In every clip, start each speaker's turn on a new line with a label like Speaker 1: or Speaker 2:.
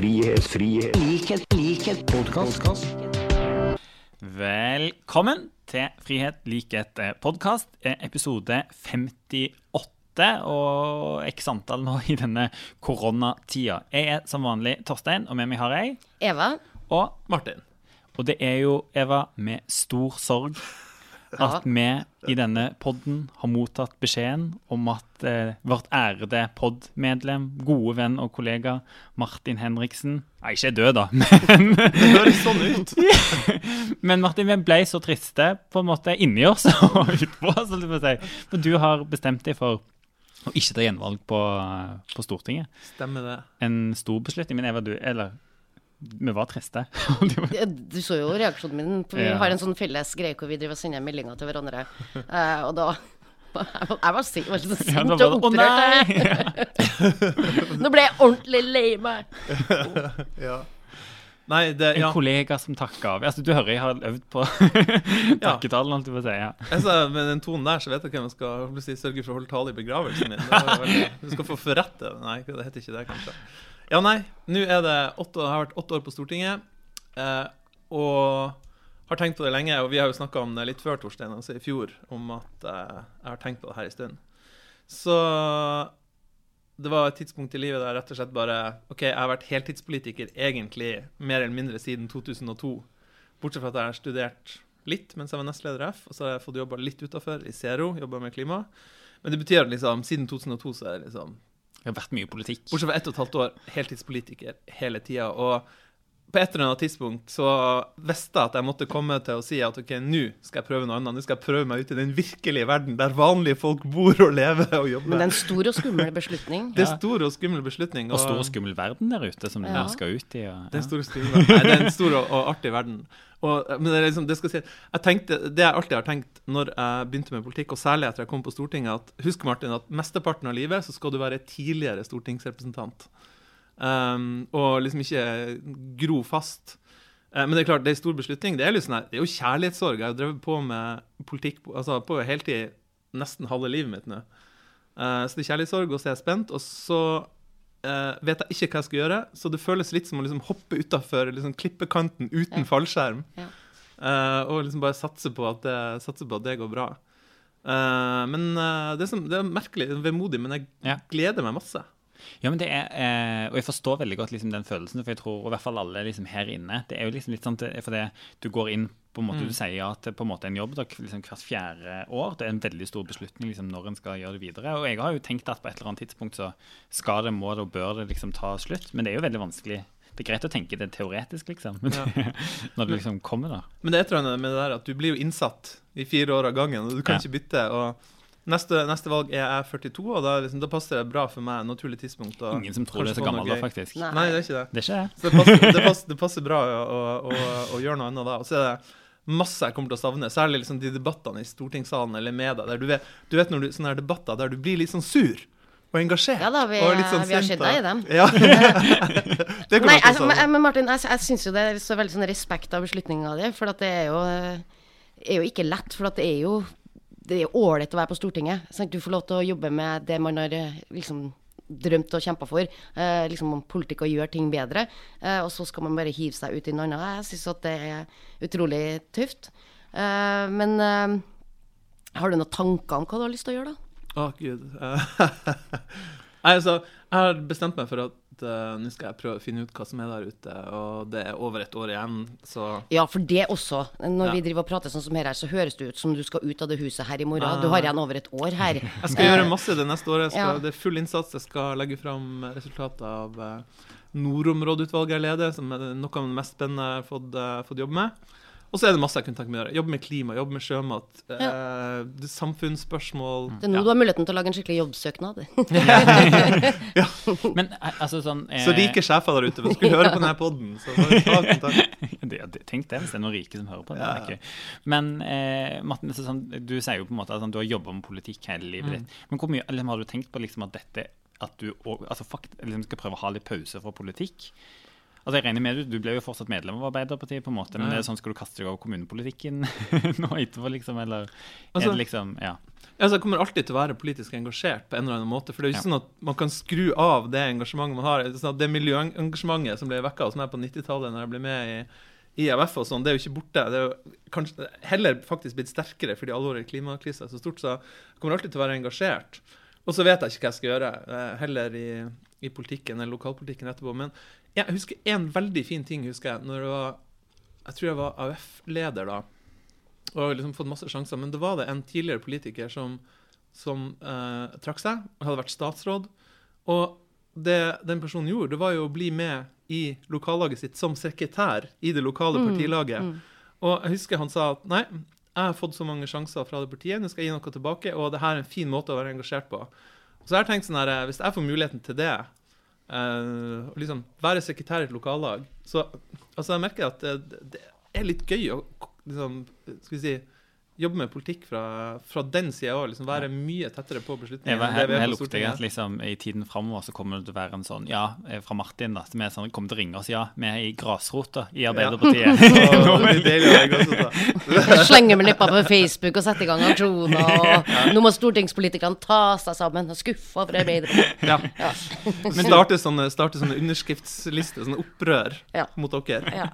Speaker 1: frihet, frihet, likhet, likhet, podkast.
Speaker 2: Velkommen til Frihet likhet podkast, episode 58 og x antall nå i denne koronatida. Jeg er som vanlig Torstein, og med meg har jeg
Speaker 3: Eva.
Speaker 2: og
Speaker 4: Martin.
Speaker 2: Og det er jo, Eva, med stor sorg at vi i denne podden har mottatt beskjeden om at eh, vårt ærede podmedlem, gode venn og kollega Martin Henriksen Nei, ikke død, da, men,
Speaker 4: Det høres sånn ut.
Speaker 2: men Martin, vi ble så triste på en måte inni oss og utpå oss. du må si. For du har bestemt deg for å ikke ta gjenvalg på, på Stortinget.
Speaker 4: Stemmer det.
Speaker 2: En stor beslutning. Men Eva, du Eller vi var triste.
Speaker 3: Du så jo reaksjonen min. Vi
Speaker 2: Ja.
Speaker 3: har en sånn felles greie hvor vi driver og sender meldinger til hverandre. Uh, og da Jeg var, var sint, og opprørt.
Speaker 2: nei!
Speaker 3: Nå ble jeg ordentlig lei meg.
Speaker 4: Ja. Nei, det
Speaker 2: En
Speaker 4: Ja.
Speaker 2: kollega som takker av. Altså, du hører jeg har øvd på takketalen, holdt jeg på å si. Ja.
Speaker 4: Altså, med den tonen der, så vet jeg hvem jeg skal si, sørge for å holde tale i begravelsen min. Veldig, du skal få forrette Nei, det heter ikke det, kanskje. Ja, nei. Nå er det åtte, har vært åtte år på Stortinget. Eh, og har tenkt på det lenge. Og vi har jo snakka om det litt før, Torstein, altså i fjor, om at eh, jeg har tenkt på det her en stund. Så det var et tidspunkt i livet der rett og slett bare OK, jeg har vært heltidspolitiker egentlig mer eller mindre siden 2002. Bortsett fra at jeg har studert litt mens jeg var nestleder i F, og så har jeg fått jobba litt utafor, i Zero, jobba med klima. Men det betyr at liksom, siden 2002 så er det liksom
Speaker 2: Det har vært mye politikk.
Speaker 4: Bortsett fra ett og et halvt år, heltidspolitiker hele tida. Og på et eller annet tidspunkt så visste jeg at jeg måtte komme til å si at OK, nå skal jeg prøve noe annet. Nå skal jeg prøve meg ut i den virkelige verden, der vanlige folk bor og lever og jobber.
Speaker 3: Men det er en stor og skummel beslutning.
Speaker 4: Det er stor og skummel beslutning.
Speaker 2: Og stor og skummel verden der ute som du
Speaker 3: Ja.
Speaker 2: du skal ut i. Og,
Speaker 4: Det er en stor, og skummel verden. Nei, det er en stor og, og artig verden. Og, men det er liksom, det skal si, jeg tenkte, det jeg alltid har tenkt når jeg begynte med politikk, og særlig etter jeg kom på Stortinget, at husk Martin, at mesteparten av livet så skal du være tidligere stortingsrepresentant. Um, og liksom ikke gro fast. Eh, men det er klart, det er en stor beslutning. Det er, sånn det er jo kjærlighetssorg. Jeg har drevet på med politikk altså på heltid nesten halve livet mitt nå. Uh, så det er kjærlighetssorg, og så er jeg spent. Og så uh, vet jeg ikke hva jeg skal gjøre, så det føles litt som å liksom hoppe utafor liksom klippekanten uten
Speaker 3: Ja.
Speaker 4: fallskjerm.
Speaker 3: Ja.
Speaker 4: Eh, og liksom bare satse på at det, satse på at det går bra. Eh, men det, er som, det er merkelig, vemodig, men jeg
Speaker 2: Ja.
Speaker 4: gleder meg masse.
Speaker 2: Ja, men det er, eh, og jeg forstår veldig godt liksom, den følelsen, for jeg tror og i hvert fall alle liksom, her inne Det er jo liksom litt sånn at- for det, du går inn på en måte, Du sier ja til på en måte en jobb da, liksom, hvert fjerde år. Det er en veldig stor beslutning liksom, når en skal gjøre det videre. Og jeg har jo tenkt at på et eller annet tidspunkt så skal det, må det og bør det liksom ta slutt. Men det er jo veldig vanskelig. Det er greit å tenke det teoretisk, liksom. Men
Speaker 4: Ja.
Speaker 2: når du liksom kommer, da.
Speaker 4: Men det er et eller annet med det der at du blir jo innsatt i fire år av gangen, og du kan
Speaker 2: Ja.
Speaker 4: ikke bytte. og Neste, neste valg er jeg 42, og da, liksom, da passer det bra for meg. Naturlig tidspunkt. og
Speaker 2: Ingen som tror det er så gammel da, faktisk.
Speaker 3: Nei.
Speaker 4: Nei, det er ikke det.
Speaker 2: Det er ikke det.
Speaker 4: Så det passer, det passer, det passer bra å, å, å, å gjøre noe annet da. Og så er det masse jeg kommer til å savne, særlig liksom de debattene i stortingssalen eller media. Der du vet, du vet når du, sånne her debatter der du blir litt sånn sur og engasjert.
Speaker 3: Ja da, vi,
Speaker 4: og litt sånn
Speaker 3: vi har sett deg i dem.
Speaker 4: Ja. det
Speaker 3: Nei,
Speaker 4: jeg til å
Speaker 3: jeg,
Speaker 4: savne.
Speaker 3: men, men Martin, jeg, jeg syns jo det er så veldig sånn respekt av beslutninga di, for at det er jo, er jo ikke lett. For at det er jo det er ålreit å være på Stortinget. Sant? Du får lov til å jobbe med det man har eh, liksom drømt og kjempa for. Eh, liksom om politikk og gjøre ting bedre. Eh, og så skal man bare hive seg ut i noe annet. Jeg syns at det er utrolig tøft. Eh, men eh, har du noen tanker om hva du har lyst til å gjøre, da?
Speaker 4: Å, gud. Nei, altså, jeg har bestemt meg for at eh, nå skal jeg prøve å finne ut hva som er der ute, og det er over et år igjen, så
Speaker 3: Ja, for det også. Når
Speaker 4: Ja.
Speaker 3: vi driver og prater sånn som her, så høres det ut som du skal ut av det huset her i morgen.
Speaker 4: Ah.
Speaker 3: Du har igjen over et år her.
Speaker 4: Jeg skal gjøre masse det neste året. Skal,
Speaker 3: Ja.
Speaker 4: Det er full innsats. Jeg skal legge fram resultatet av eh, Nordområdeutvalget jeg leder, som er noe av det mest spennende jeg har fått, uh, fått jobbe med. Og så er det masse jeg kunne tenke meg å gjøre. Jobbe med klima, jobbe med sjømat. Eh, er samfunnsspørsmål.
Speaker 3: Det er nå du har muligheten til å lage en skikkelig jobbsøknad.
Speaker 2: Men eh, altså sånn eh,
Speaker 4: Så rike sjefer der ute, hvis du skulle høre på denne poden, så bare ta kontakt.
Speaker 2: det, det, Tenk det, hvis det er noen rike som hører på det.
Speaker 4: Ja.
Speaker 2: det. Men eh, Martin, så sånn, du sier jo på en måte at sånn, du har jobba med politikk hele livet
Speaker 4: Mm.
Speaker 2: ditt. Men hvor mye eller, har du tenkt på liksom, at dette at du altså, fakt, liksom, skal prøve å ha litt pause fra politikk? Altså, jeg regner med Du du ble jo fortsatt medlem av Arbeiderpartiet, på en måte, men
Speaker 4: Ja.
Speaker 2: er sånn, skal du kaste deg over kommunepolitikken nå etterpå, liksom? Eller er
Speaker 4: Altså-
Speaker 2: det liksom Ja.
Speaker 4: Altså, jeg kommer alltid til å være politisk engasjert på en eller annen måte. For det er jo ikke sånn at man kan skru av det engasjementet man har. Det, er sånn det miljøengasjementet som ble vekka hos meg på 90-tallet, når jeg ble med i IMF og sånn, det er jo ikke borte. Det er jo kanskje heller faktisk blitt sterkere fordi alvoret i klimakrisa er så stort. Så jeg kommer alltid til å være engasjert. Og så vet jeg ikke hva jeg skal gjøre, eh, heller i, i politikken eller lokalpolitikken etterpå. Men jeg husker en veldig fin ting, husker jeg, når jeg var Jeg tror jeg var AUF-leder da. Og liksom fått masse sjanser. Men det var det en tidligere politiker som, som eh, trakk seg. Hadde vært statsråd. Og det den personen gjorde, det var jo å bli med i lokallaget sitt som sekretær i det lokale partilaget. Og jeg husker han sa at nei, jeg har fått så mange sjanser fra det partiet, nå skal jeg gi noe tilbake, og det her er en fin måte å være engasjert på. Så jeg har tenkt sånn her, eh, hvis jeg får muligheten til det, å liksom være sekretær i et lokallag, så altså jeg merker at det, det er litt gøy å liksom, skal vi si, jobbe med politikk fra, fra den sida òg. Liksom være mye tettere på beslutninger.
Speaker 2: Jeg jeg,
Speaker 4: jeg vi er
Speaker 2: lukter at liksom, i tiden framover så kommer det til å være en sånn Ja, eh, fra Martin, da. Som er sånn, kommer til å ringe oss. Ja, vi er i grasrota i Arbeiderpartiet.
Speaker 4: Å, det blir deilig.
Speaker 3: Slenger med nippa på Facebook og setter i gang aksjoner. Og nå må stortingspolitikerne ta seg sammen og skuffe over Arbeiderpartiet.
Speaker 4: Ja. Men starte sånne, starte sånne underskriftslister, sånne opprør
Speaker 3: Ja.
Speaker 4: mot dere.
Speaker 3: Ja.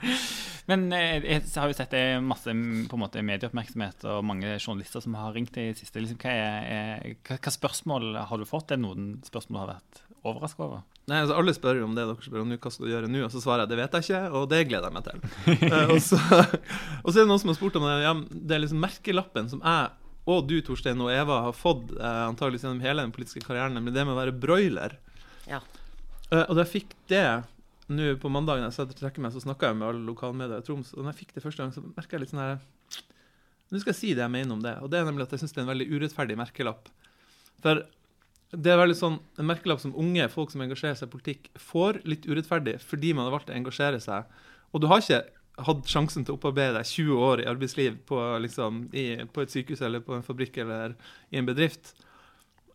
Speaker 2: Men jeg, jeg har jo sett det er masse på en måte, medieoppmerksomhet og mange journalister som har ringt i det siste. Liksom, hva, er, er, hva, hva spørsmål har du fått? Er det noen spørsmål du har vært overraska over?
Speaker 4: Nei, altså Alle spør jo om det dere spør om hva skal du gjøre nå? Og så svarer jeg det vet jeg ikke, og det gleder jeg meg til. uh, og, så, og så er det noen som har spurt om det. Ja, det er liksom merkelappen som jeg og du, Torstein og Eva har fått uh, antageligvis gjennom hele den politiske karrieren, nemlig det med å være broiler.
Speaker 3: Ja.
Speaker 4: Uh, og da jeg fikk det nå på mandagen jeg satt og trekker meg, så snakka jeg med alle lokalmedia i Troms. Og da jeg fikk det første gang, så merka jeg litt sånn her Nå skal jeg si det jeg mener om det. Og det er nemlig at jeg syns det er en veldig urettferdig merkelapp. For det er veldig sånn en merkelapp som unge folk som engasjerer seg i politikk, får litt urettferdig fordi man har valgt å engasjere seg. Og du har ikke hatt sjansen til å opparbeide deg 20 år i arbeidsliv på, liksom, i, på et sykehus eller på en fabrikk eller i en bedrift.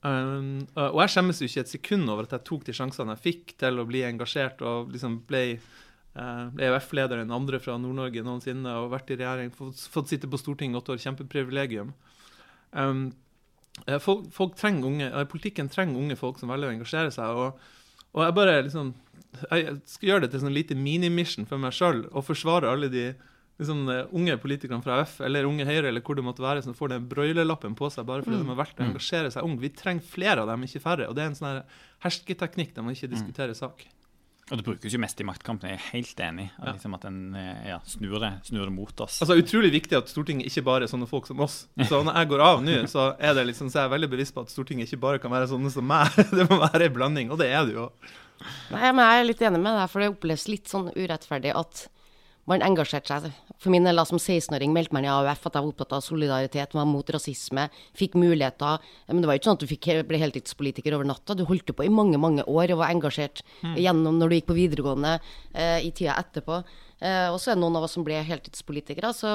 Speaker 4: Um, og jeg skjemmes jo ikke et sekund over at jeg tok de sjansene jeg fikk til å bli engasjert og liksom ble EUF-leder enn andre fra Nord-Norge noensinne og vært i regjering, fått, fått sitte på Stortinget i åtte år, kjempeprivilegium. Um, eh, folk, folk trenger unge, eh, Politikken trenger unge folk som velger å engasjere seg. Og, og jeg bare liksom Jeg skal gjøre det til sånn lite minimission for meg sjøl og forsvare alle de liksom, eh, unge politikerne fra F eller Unge Høyre eller hvor det måtte være, som får den broilerlappen på seg bare fordi de har valgt å engasjere seg ung. Vi trenger flere av dem, ikke færre. Og det er en sånn her hersketeknikk der man ikke diskuterer sak.
Speaker 2: Og det brukes jo mest i maktkampen. Jeg er helt enig. At,
Speaker 4: Ja.
Speaker 2: liksom, at en eh, ja, snur, det, snur det mot oss.
Speaker 4: Altså Utrolig viktig at Stortinget ikke bare er sånne folk som oss. Så når jeg går av nå, så er det liksom, så er jeg veldig bevisst på at Stortinget ikke bare kan være sånne som meg. Det må være en blanding, og det er det jo.
Speaker 3: Nei, men jeg er litt enig med deg, for det oppleves litt sånn urettferdig at man engasjerte seg. For min del da, som 16-åring meldte meg i AUF at jeg var opptatt av solidaritet, var mot rasisme, fikk muligheter. Men det var jo ikke sånn at du fikk, ble heltidspolitiker over natta. Du holdt på i mange, mange år og var engasjert gjennom når du gikk på videregående eh, i tida etterpå. Eh, og så er det noen av oss som ble heltidspolitikere. Så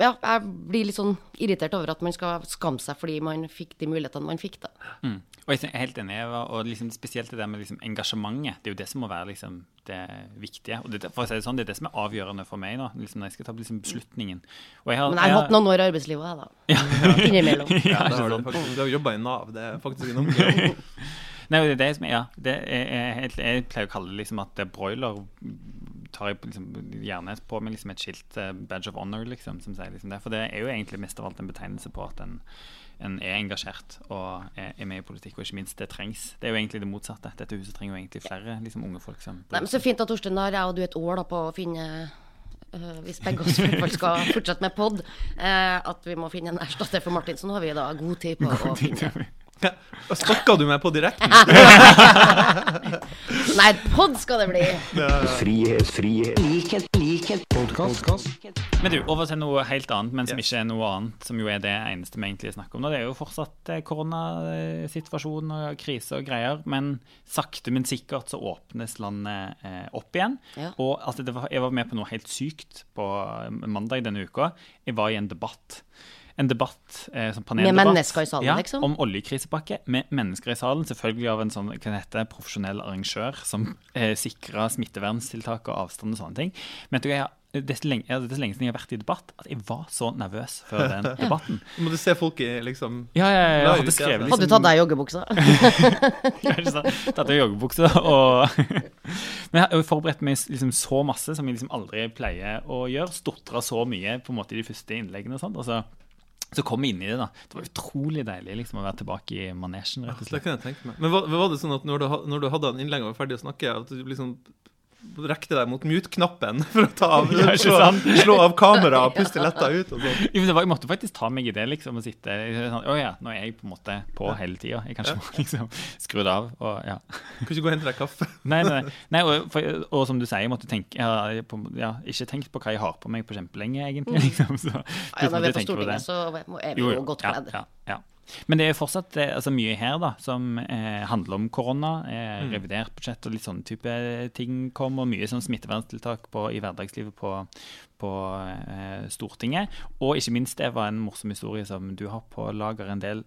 Speaker 3: ja, jeg blir litt sånn irritert over at man skal skamme seg fordi man fikk de mulighetene man fikk, da.
Speaker 2: Mm. Og jeg er helt enig, Eva, og liksom spesielt det der med liksom engasjementet. Det er jo det som må være liksom det viktige. Og det, for å si det sånn, det er det som er avgjørende for meg nå, liksom når jeg skal ta liksom beslutningen. Og jeg har,
Speaker 3: Men jeg har hatt noen år i arbeidslivet, jeg, da. Innimellom.
Speaker 2: Ja,
Speaker 4: Ja, det har du faktisk. Du har jobba i Nav, det er faktisk en omgang.
Speaker 2: Nei, det er det som er, ja, det er, jeg, Jeg pleier å kalle det liksom at det er broiler tar jeg liksom, gjerne på meg liksom et skilt, uh, badge of honor, liksom, som sier liksom det. For det er jo egentlig mest av alt en betegnelse på at en, en er engasjert og er, er med i politikk, og ikke minst det trengs. Det er jo egentlig det motsatte. Dette huset trenger jo egentlig flere liksom, unge folk som
Speaker 3: Nei, men Så fint at Torstein har jeg og du et år da på å finne uh, Hvis begge oss skal fortsette med pod, uh, at vi må finne en erstatter for Martin. Så nå har vi da god tid på å finne
Speaker 4: Stokka du meg på direkten?
Speaker 3: Nei, pod skal det bli!
Speaker 1: Frihet, frihet, likhet, likhet, podkast.
Speaker 2: Men du, over til noe helt annet, men som ikke er noe annet, som jo er det eneste vi egentlig snakker om nå. Det er jo fortsatt eh, koronasituasjon og krise og greier, men sakte, men sikkert så åpnes landet eh, opp igjen.
Speaker 3: Ja.
Speaker 2: Og altså, det var, jeg var med på noe helt sykt på eh, mandag denne uka. Jeg var i en debatt. En debatt, eh, sånn
Speaker 3: Med mennesker i salen,
Speaker 2: ja,
Speaker 3: liksom?
Speaker 2: Om oljekrisepakke med mennesker i salen. Selvfølgelig av en sånn hva det heter, profesjonell arrangør som eh, sikrer smitteverntiltak og avstand og sånne ting. Men jeg, det er så lenge, ja, det så lenge siden jeg har vært i debatt at jeg var så nervøs før den debatten.
Speaker 4: Må du se folk i liksom
Speaker 2: Ja, ja, ja, jeg hadde skrevet
Speaker 4: liksom
Speaker 3: Hadde du tatt deg joggebuksa?
Speaker 2: Ja? Tatt av joggebuksa og Men jeg har forberedt meg liksom så masse som jeg liksom aldri pleier å gjøre. Stotra så mye på en måte i de første innleggene og sånt. Og så, så kom jeg inn i det, da. Det var utrolig deilig liksom å være tilbake i manesjen, rett og slett.
Speaker 4: Det kan jeg tenke meg. Men var, var det sånn at når du, når du hadde en innlegg og var ferdig å snakke, at du liksom rekte deg mot mute-knappen for å ta av,
Speaker 2: Ja,
Speaker 4: slå, slå av kameraet og puste letta ut og sånn?
Speaker 2: Jo, men det var, jeg måtte faktisk ta meg i det, liksom, og sitte sånn Å ja, nå er jeg på en måte på hele tida. Jeg kanskje må liksom skru det av og ja.
Speaker 4: Kan ikke gå og hente deg kaffe?
Speaker 2: Nei, nei, nei. og, for, og som du sier, jeg måtte tenke Jeg har på, ja, ikke tenkt på hva jeg har på meg på kjempelenge, egentlig. Liksom, så,
Speaker 3: Ja, når vi er på. Stortinget, så er vi jo, godt
Speaker 2: ja,
Speaker 3: kledd.
Speaker 2: ja, ja. Men det er fortsatt eh, altså, mye her da, som eh, handler om korona. Eh, Revidert budsjett og litt sånne type ting kommer. Mye sånn smitteverntiltak på, i hverdagslivet på, på eh, Stortinget. Og ikke minst, det var en morsom historie som du har på lager en del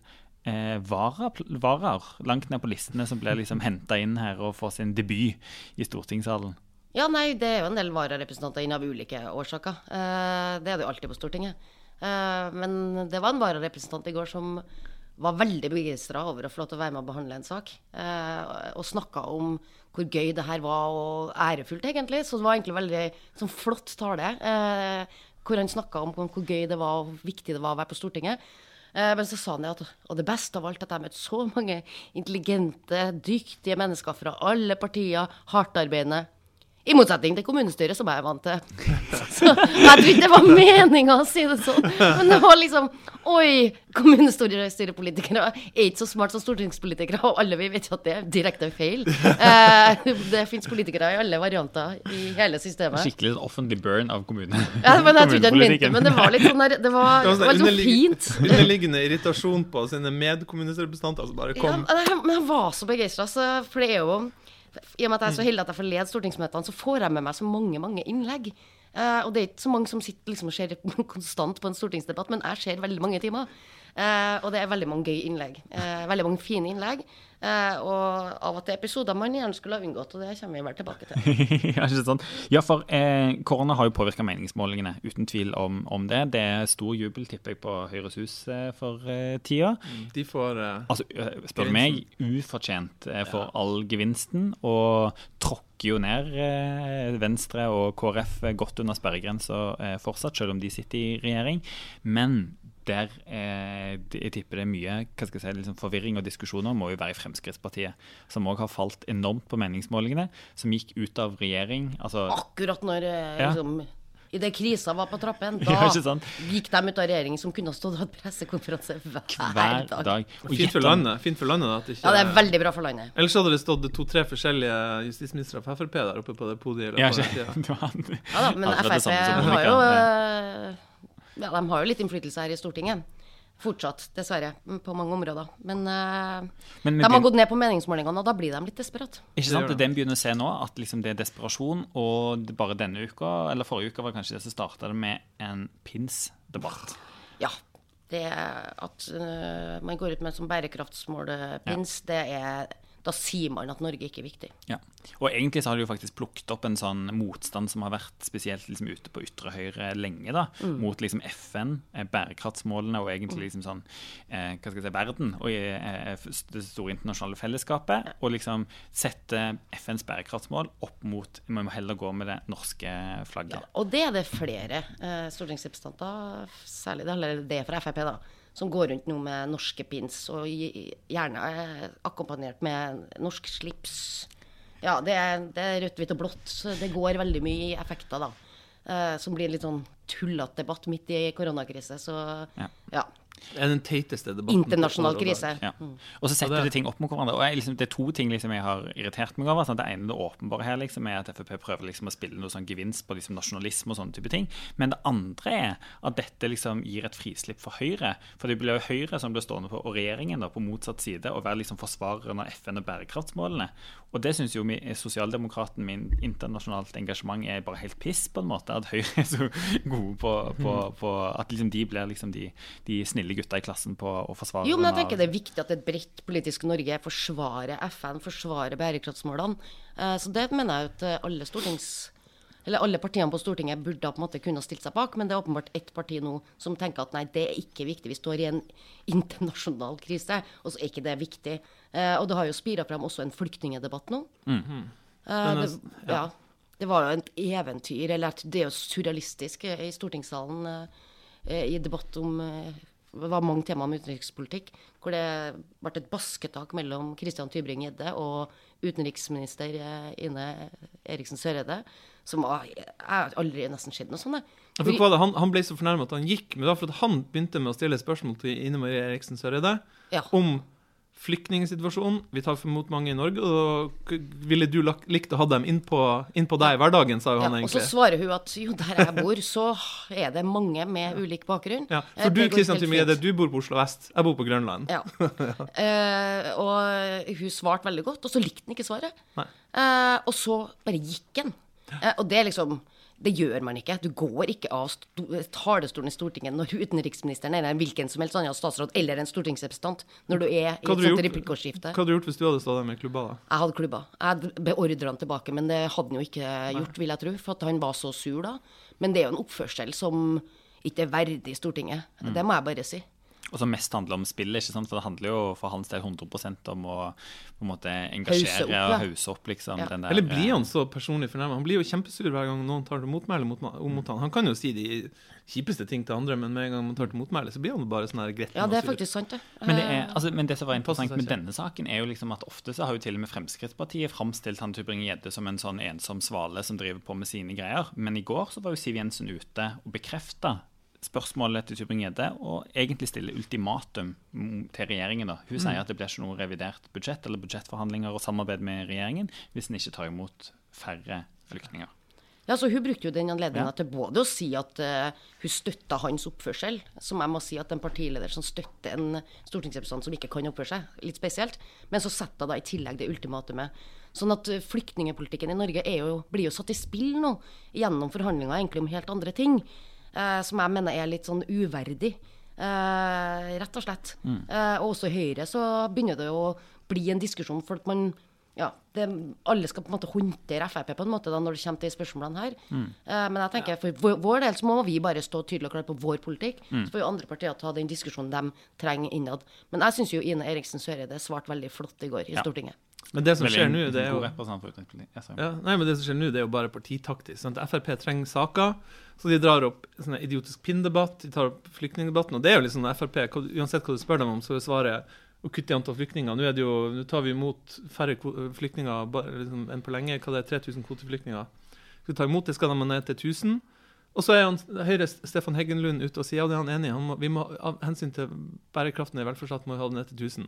Speaker 2: eh, vara- varer langt ned på listene som ble liksom henta inn her og får sin debut i stortingssalen.
Speaker 3: Ja, nei, det er jo en del vararepresentanter inn av ulike årsaker. Eh, det er det jo alltid på Stortinget. Eh, men det var en vararepresentant i går som var veldig begeistra over å få lov til å være med og behandle en sak. Eh, og snakka om hvor gøy det her var, og ærefullt, egentlig. Så det var egentlig veldig sånn flott tale. Eh, hvor han snakka om hvor gøy det var, og hvor viktig det var å være på Stortinget. Men så sa han at og det beste av alt at jeg møtte så mange intelligente, dyktige mennesker fra alle partier, hardtarbeidende. I motsetning til kommunestyret, som jeg er vant til. Så jeg tror ikke det var meninga å si det sånn. Men det var liksom Oi, kommunestyrepolitikere er ikke så smart som stortingspolitikere, og alle vi vet jo at det er direkte feil. Eh, det fins politikere i alle varianter i hele systemet.
Speaker 2: Skikkelig offentlig burn av kommunen.
Speaker 3: Ja, men jeg tror ikke han mente men det var litt sånn der, det var,
Speaker 4: Det
Speaker 3: det
Speaker 4: var
Speaker 3: var
Speaker 4: sånn
Speaker 3: litt sånn fint.
Speaker 4: Underliggende irritasjon på sine medkommunerepresentanter som bare kom.
Speaker 3: Ja, men jeg var så begeistra, for det er jo I og med at jeg er så heldig at jeg får lede stortingsmøtene, så får jeg med meg så mange, mange innlegg. Uh, og det er ikke så mange som sitter liksom og ser konstant på en stortingsdebatt, men jeg ser veldig mange timer. Eh, og det er veldig mange gøye innlegg. Eh, veldig mange fine innlegg. Eh, og av og til episoder man gjerne skulle ha unngått, og det kommer vi vel tilbake til.
Speaker 2: ja, ikke sant? Ja, for eh, korona har jo påvirka meningsmålingene, uten tvil om, om det. Det er stor jubel, tipper jeg, på Høyres Hus eh, for eh, tida.
Speaker 4: De får eh,
Speaker 2: Altså, spør du meg, ufortjent eh, for all gevinsten, og tråkker jo ned eh, Venstre og KrF godt under sperregrensa eh, fortsatt, selv om de sitter i regjering. Men der eh, jeg tipper det er mye hva skal jeg si, liksom forvirring og diskusjoner, må jo være i Fremskrittspartiet, som òg har falt enormt på meningsmålingene, som gikk ut av regjering. altså
Speaker 3: Akkurat når eh,
Speaker 2: Ja.
Speaker 3: liksom, Idet krisa var på trappen, da
Speaker 2: Ja,
Speaker 3: gikk de ut av regjering som kunne ha stått og hatt pressekonferanse hver,
Speaker 2: hver
Speaker 3: dag.
Speaker 2: dag. Og
Speaker 4: Fint for landet. Fint for landet at ikke
Speaker 3: Ja, det er veldig bra for landet.
Speaker 4: Ellers hadde det stått to-tre forskjellige justisministre fra Frp der oppe på det podiet.
Speaker 2: Ja, ikke,
Speaker 3: Ja da, men Frp har jo
Speaker 2: Ja.
Speaker 3: eh, de har jo litt innflytelse her i Stortinget. Fortsatt, dessverre, på mange områder. Men, uh,
Speaker 2: Men
Speaker 3: de har gått ned på meningsmålingene, og da blir de litt desperate.
Speaker 2: Ikke sant? Det Den begynner å se nå, at liksom det er desperasjon. Og det- bare denne uka, eller forrige uka var det kanskje det som starta det med en pins-debatt.
Speaker 3: Ja. Det at uh, man går ut med som bærekraftsmål-pins, det er Da sier man at Norge ikke er viktig.
Speaker 2: Ja. Og egentlig så har de jo faktisk plukket opp en sånn motstand som har vært spesielt liksom ute på ytre høyre lenge, da, mot liksom FN, eh, bærekraftsmålene og egentlig liksom sånn eh, hva skal jeg si, verden og eh, det store internasjonale fellesskapet. Og liksom sette FNs bærekraftsmål opp mot Vi må heller gå med det norske flagget.
Speaker 3: Og det er det flere eh, stortingsrepresentanter, særlig det, eller det fra Frp, da, som går rundt nå med norske pins, og gjerne akkompagnert med norsk slips. Ja, det er, det er rødt, hvitt og blått. Så det går veldig mye i effekter, da. Eh, som blir litt sånn tullete debatt midt i koronakrise. Så
Speaker 2: Ja.
Speaker 3: ja.
Speaker 4: Det er den teiteste debatten.
Speaker 3: internasjonal krise.
Speaker 2: Ja. Og så setter
Speaker 4: det
Speaker 2: ting opp mot hverandre. Og jeg, liksom, Det er to ting liksom, jeg har irritert meg over. Sant? Det ene det åpenbare her liksom, er at Frp prøver liksom, å spille noe sånn gevinst på liksom, nasjonalisme og sånne type ting. Men det andre er at dette liksom, gir et frislipp for Høyre. For det blir jo Høyre som blir stående på, og regjeringen da, på motsatt side, og være liksom, forsvareren av FN og bærekraftsmålene. Og det syns jo sosialdemokraten min internasjonalt engasjement er bare helt piss, på en måte. At Høyre er så gode på, på, på at liksom, de blir liksom, de, de snille gutta i klassen på å forsvare
Speaker 3: Jo, men jeg tenker det er viktig at et bredt politisk Norge forsvarer FN, forsvarer bærekraftsmålene. Eh, Så det mener jeg at eh, alle stortings... Eller alle partiene på Stortinget burde på en måte kunne stilt seg bak, men det er åpenbart ett parti nå som tenker at nei, det er ikke viktig. Vi står i en internasjonal krise, og så er ikke det viktig. Eh, og det har jo spira fram også en flyktningedebatt nå. Eh,
Speaker 4: Den er-
Speaker 3: det, ja. det var jo et eventyr, eller det er jo surrealistisk i stortingssalen eh, i debatt om eh, Det var mange temaer om utenrikspolitikk, hvor det ble et basketak mellom Christian Tybring-Gjedde og utenriksminister eh, Ine Eriksen Søreide, som var Jeg har aldri nesten sett noe sånt. jeg.
Speaker 4: Han, han ble så fornærmet at han gikk, men det var for at han begynte med å stille spørsmål til Ine Marie Eriksen Søreide
Speaker 3: Ja.
Speaker 4: om flyktningsituasjonen. Vi tar imot mange i Norge, og ville du likt å ha dem innpå inn på deg i hverdagen, sa jo
Speaker 3: Ja,
Speaker 4: egentlig.
Speaker 3: og så svarer hun at jo, der jeg bor, så er det mange med ulik bakgrunn.
Speaker 4: Ja, for du Kristian
Speaker 3: helt
Speaker 4: du bor på Oslo vest. Jeg bor på Grønland.
Speaker 3: Ja. Eh, og hun svarte veldig godt, og så likte han ikke svaret. Eh, og så bare gikk han. Eh, og det er liksom Det gjør man ikke. Du går ikke av sto talerstolen i Stortinget når utenriksministeren eller hvilken som helst annen statsråd eller en stortingsrepresentant når du er i et replikkordskifte.
Speaker 4: Hva hadde du gjort hvis du hadde stått der med klubba? da?
Speaker 3: Jeg hadde klubba. Jeg beordra han tilbake, men det hadde han jo ikke gjort, vil jeg tro, for at han var så sur da. Men det er jo en oppførsel som ikke er verdig Stortinget.
Speaker 4: Mm.
Speaker 3: Det må jeg bare si.
Speaker 2: Og som mest handler om spillet, ikke sant? for det handler jo for hans del 100 om å på en måte engasjere
Speaker 3: opp,
Speaker 2: og hause opp, liksom.
Speaker 3: Ja.
Speaker 2: Den der,
Speaker 4: Eller blir
Speaker 2: eh,
Speaker 4: han så personlig fornærmet? Han blir jo kjempesur hver gang noen tar til motmæle mot, mot han. Han kan jo si de kjipeste ting til andre, men med en gang man tar til motmæle, så blir han bare sånn greit.
Speaker 3: Ja, det er
Speaker 4: sur.
Speaker 3: faktisk sant, det.
Speaker 2: Men det, er, altså, men det som var interessant med denne saken, er jo liksom at ofte så har jo til og med Fremskrittspartiet framstilt han Tybring-Gjedde som en sånn ensom svale som driver på med sine greier. Men i går så var jo Siv Jensen ute og bekrefta spørsmålet til Tybring-Gjedde og egentlig stille ultimatum til regjeringen. da. Hun
Speaker 3: Mm.
Speaker 2: sier at det blir ikke noe revidert budsjett eller budsjettforhandlinger og samarbeid med regjeringen hvis en ikke tar imot færre flyktninger.
Speaker 3: Ja, så Hun brukte jo den anledninga
Speaker 2: Ja.
Speaker 3: til både å si at uh, hun støtta hans oppførsel, som jeg må si at en partileder som støtter en stortingsrepresentant som ikke kan oppføre seg, litt spesielt, men så setter hun da i tillegg det ultimatumet. Sånn at eh, flyktningepolitikken i Norge er jo, blir jo satt i spill nå gjennom forhandlinger egentlig om helt andre ting, eh, som jeg mener er litt sånn uverdig. Eh, rett og slett. Eh, og også i Høyre så begynner det å bli en diskusjon at man ja, det, alle skal på en måte håndtere Frp på en måte da, når det kommer til spørsmålene her. Eh, men jeg tenker for vår, vår del så må vi bare stå tydelig og klart på vår politikk. Så får jo andre partier ta den diskusjonen de trenger innad. Men jeg syns jo Ine Eriksen Søreide svarte veldig flott i går i
Speaker 2: Ja.
Speaker 3: Stortinget.
Speaker 4: Men det som
Speaker 2: Veldig
Speaker 4: skjer nå, det er jo.
Speaker 2: Ja,
Speaker 4: nei, men det som skjer nå, det er jo bare partitaktisk. Sant? Frp trenger saker, så de drar opp sånn idiotisk pinndebatt, de tar opp flyktningdebatten. Og det er jo liksom Frp, uansett hva du spør dem om, så er svaret å kutte i antall flyktninger. Nå, jo, nå tar vi imot færre flyktninger liksom, enn på lenge. Hva det er 3000 kvoteflyktninger. Skal vi ta imot det, skal de ned til 1000. Og så er han, Høyre Stefan Heggenlund ute og sier ja, det er han enig i. Han må, vi må, av hensyn til bærekraften i velferdsstaten må vi ha det ned til 1000.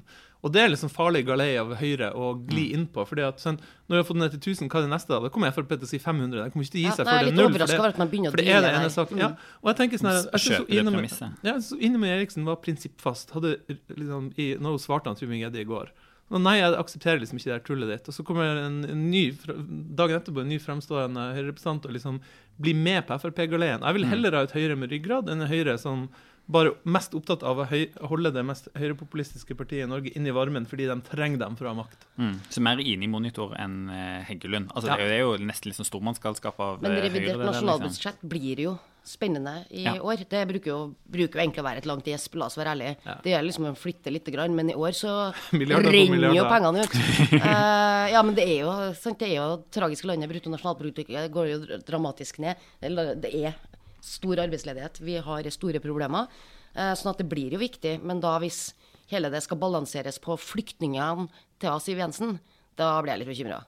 Speaker 4: Og det er liksom farlig galei av Høyre å gli inn på. fordi at sånn, Når vi har fått det ned til 1000, hva er det neste? da? Da kommer Frp til å si 500. De kommer ikke til å gi
Speaker 3: Ja,
Speaker 4: seg
Speaker 3: nei,
Speaker 4: før det er null.
Speaker 3: For over at man begynner
Speaker 4: for det er det ene saken.
Speaker 3: Mm.
Speaker 4: Ja. Og jeg tenker sånn her, jeg synes
Speaker 2: det
Speaker 4: Ine-
Speaker 2: med,
Speaker 4: ja, Ine Eriksen var prinsippfast hadde, liksom, i, Nå svarte han Tybring-Gjedde i går. Nei, jeg aksepterer liksom ikke det her tullet ditt. Og så kommer en, en ny, dagen etterpå en ny fremstående Høyre-representant og liksom blir med på Frp-galeien. Jeg vil heller ha et Høyre med ryggrad enn et Høyre som bare mest opptatt av å høy, holde det mest høyrepopulistiske partiet i Norge inn i varmen fordi de trenger dem for å ha makt.
Speaker 2: Mm. Så mer inne i monitor enn eh, Heggelund. Altså,
Speaker 4: Ja.
Speaker 2: det, er jo, det er jo nesten litt sånn stormannsgalskap av
Speaker 3: Men
Speaker 2: eh,
Speaker 3: revidert
Speaker 2: Høyre. det liksom.
Speaker 3: blir jo spennende i
Speaker 2: Ja.
Speaker 3: år. Det bruker jo, bruker jo egentlig å være et langt gjesp, la oss være ærlige.
Speaker 4: Ja.
Speaker 3: Det gjør liksom å flytte lite grann, men i år så renner jo pengene ut. uh, ja, men det er jo sant, det er jo tragisk landet. Brutto nasjonalprodukt går jo dramatisk ned. Eller Det er stor arbeidsledighet. Vi har store problemer. Eh, sånn at det blir jo viktig. Men da hvis hele det skal balanseres på flyktningene til Siv Jensen, da blir jeg litt bekymra.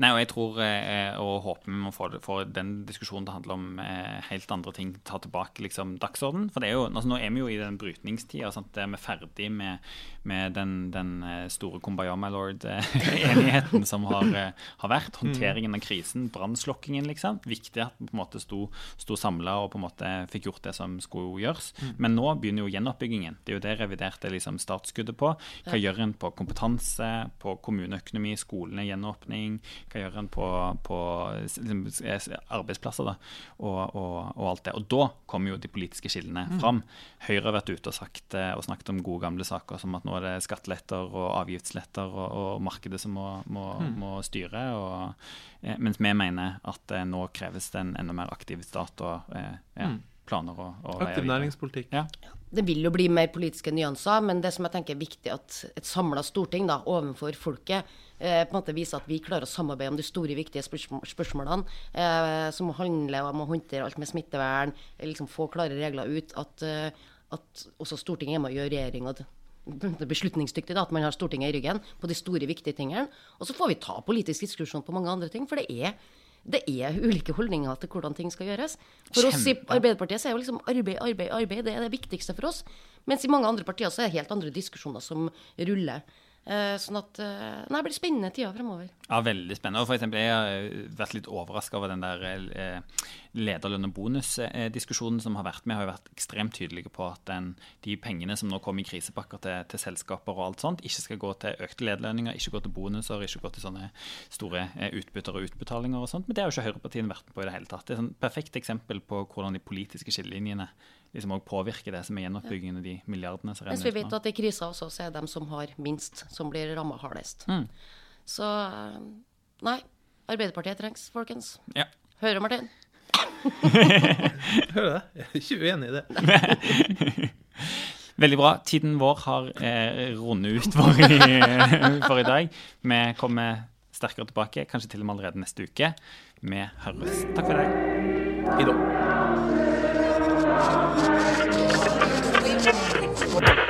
Speaker 2: Nei, og jeg tror eh, og håper vi må få, få den diskusjonen til å handle om eh, helt andre ting. Ta tilbake liksom dagsorden. For det er jo, altså, nå er vi jo i den brytningstida. Sant? Vi er ferdig med, med den, den eh, store Kumbaya my lord-enigheten som har, eh, har vært. Håndteringen av krisen, brannslokkingen, liksom. Viktig at vi på en måte sto, sto samla og på en måte fikk gjort det som skulle gjøres. Men nå begynner jo gjenoppbyggingen. Det er jo det reviderte liksom startskuddet på. Hva gjør en på kompetanse, på kommuneøkonomi, skolene, gjenåpning? Hva gjør en på, på liksom, arbeidsplasser da, og, og, og alt det. Og da kommer jo de politiske skillene fram. Høyre har vært ute og, sagt, eh, og snakket om gode gamle saker som at nå er det skatteletter og avgiftsletter og, og markedet som må, må, må styre. Og, eh, mens vi mener at eh, nå kreves det en enda mer aktiv stat og ja, planer og, og
Speaker 4: Aktiv næringspolitikk.
Speaker 2: Ja.
Speaker 3: Det vil jo bli mer politiske nyanser, men det som jeg tenker er viktig at et samla storting da, overfor folket eh, på en måte viser at vi klarer å samarbeide om de store, viktige spørsmål, spørsmålene eh, som handler om å håndtere alt med smittevern, liksom få klare regler ut. At, eh, at også Stortinget er med og gjør regjeringa beslutningsdyktig, da, at man har Stortinget i ryggen på de store, viktige tingene. Og så får vi ta politisk diskusjon på mange andre ting, for det er det er ulike holdninger til hvordan ting skal gjøres. For oss i Arbeiderpartiet så er jo liksom arbeid, arbeid, arbeid det er det viktigste for oss. Mens i mange andre partier så er det helt andre diskusjoner som ruller. Eh, sånn at eh, Nei, det blir spennende tider fremover.
Speaker 2: Ja, veldig spennende. Og for eksempel, jeg har eh, vært litt overraska over den der lederlønn og bonus-diskusjonen som har vært. Vi har jo vært ekstremt tydelige på at den, de pengene som nå kommer i krisepakker til, til selskaper og alt sånt, ikke skal gå til økte lederlønninger, ikke gå til bonuser, ikke gå til sånne store utbytter og utbetalinger og sånt. Men det har jo ikke høyrepartiene vært med på i det hele tatt. Det er et sånn perfekt eksempel på hvordan de politiske skillelinjene liksom også påvirker det som er gjenoppbyggingen av de milliardene som
Speaker 3: Mens vi vet at i krisa også så er det de som har minst, som blir ramma hardest.
Speaker 2: Mm.
Speaker 3: Så eh, nei. Arbeiderpartiet trengs, folkens.
Speaker 2: Ja.
Speaker 3: Hører Martin?
Speaker 4: Hører du det? Jeg er ikke uenig i det.
Speaker 2: Veldig bra. Tiden vår har eh, rundet ut for i, for i dag. Vi kommer sterkere tilbake, kanskje til og med allerede neste uke. Vi høres. Takk for i dag.
Speaker 4: I dag.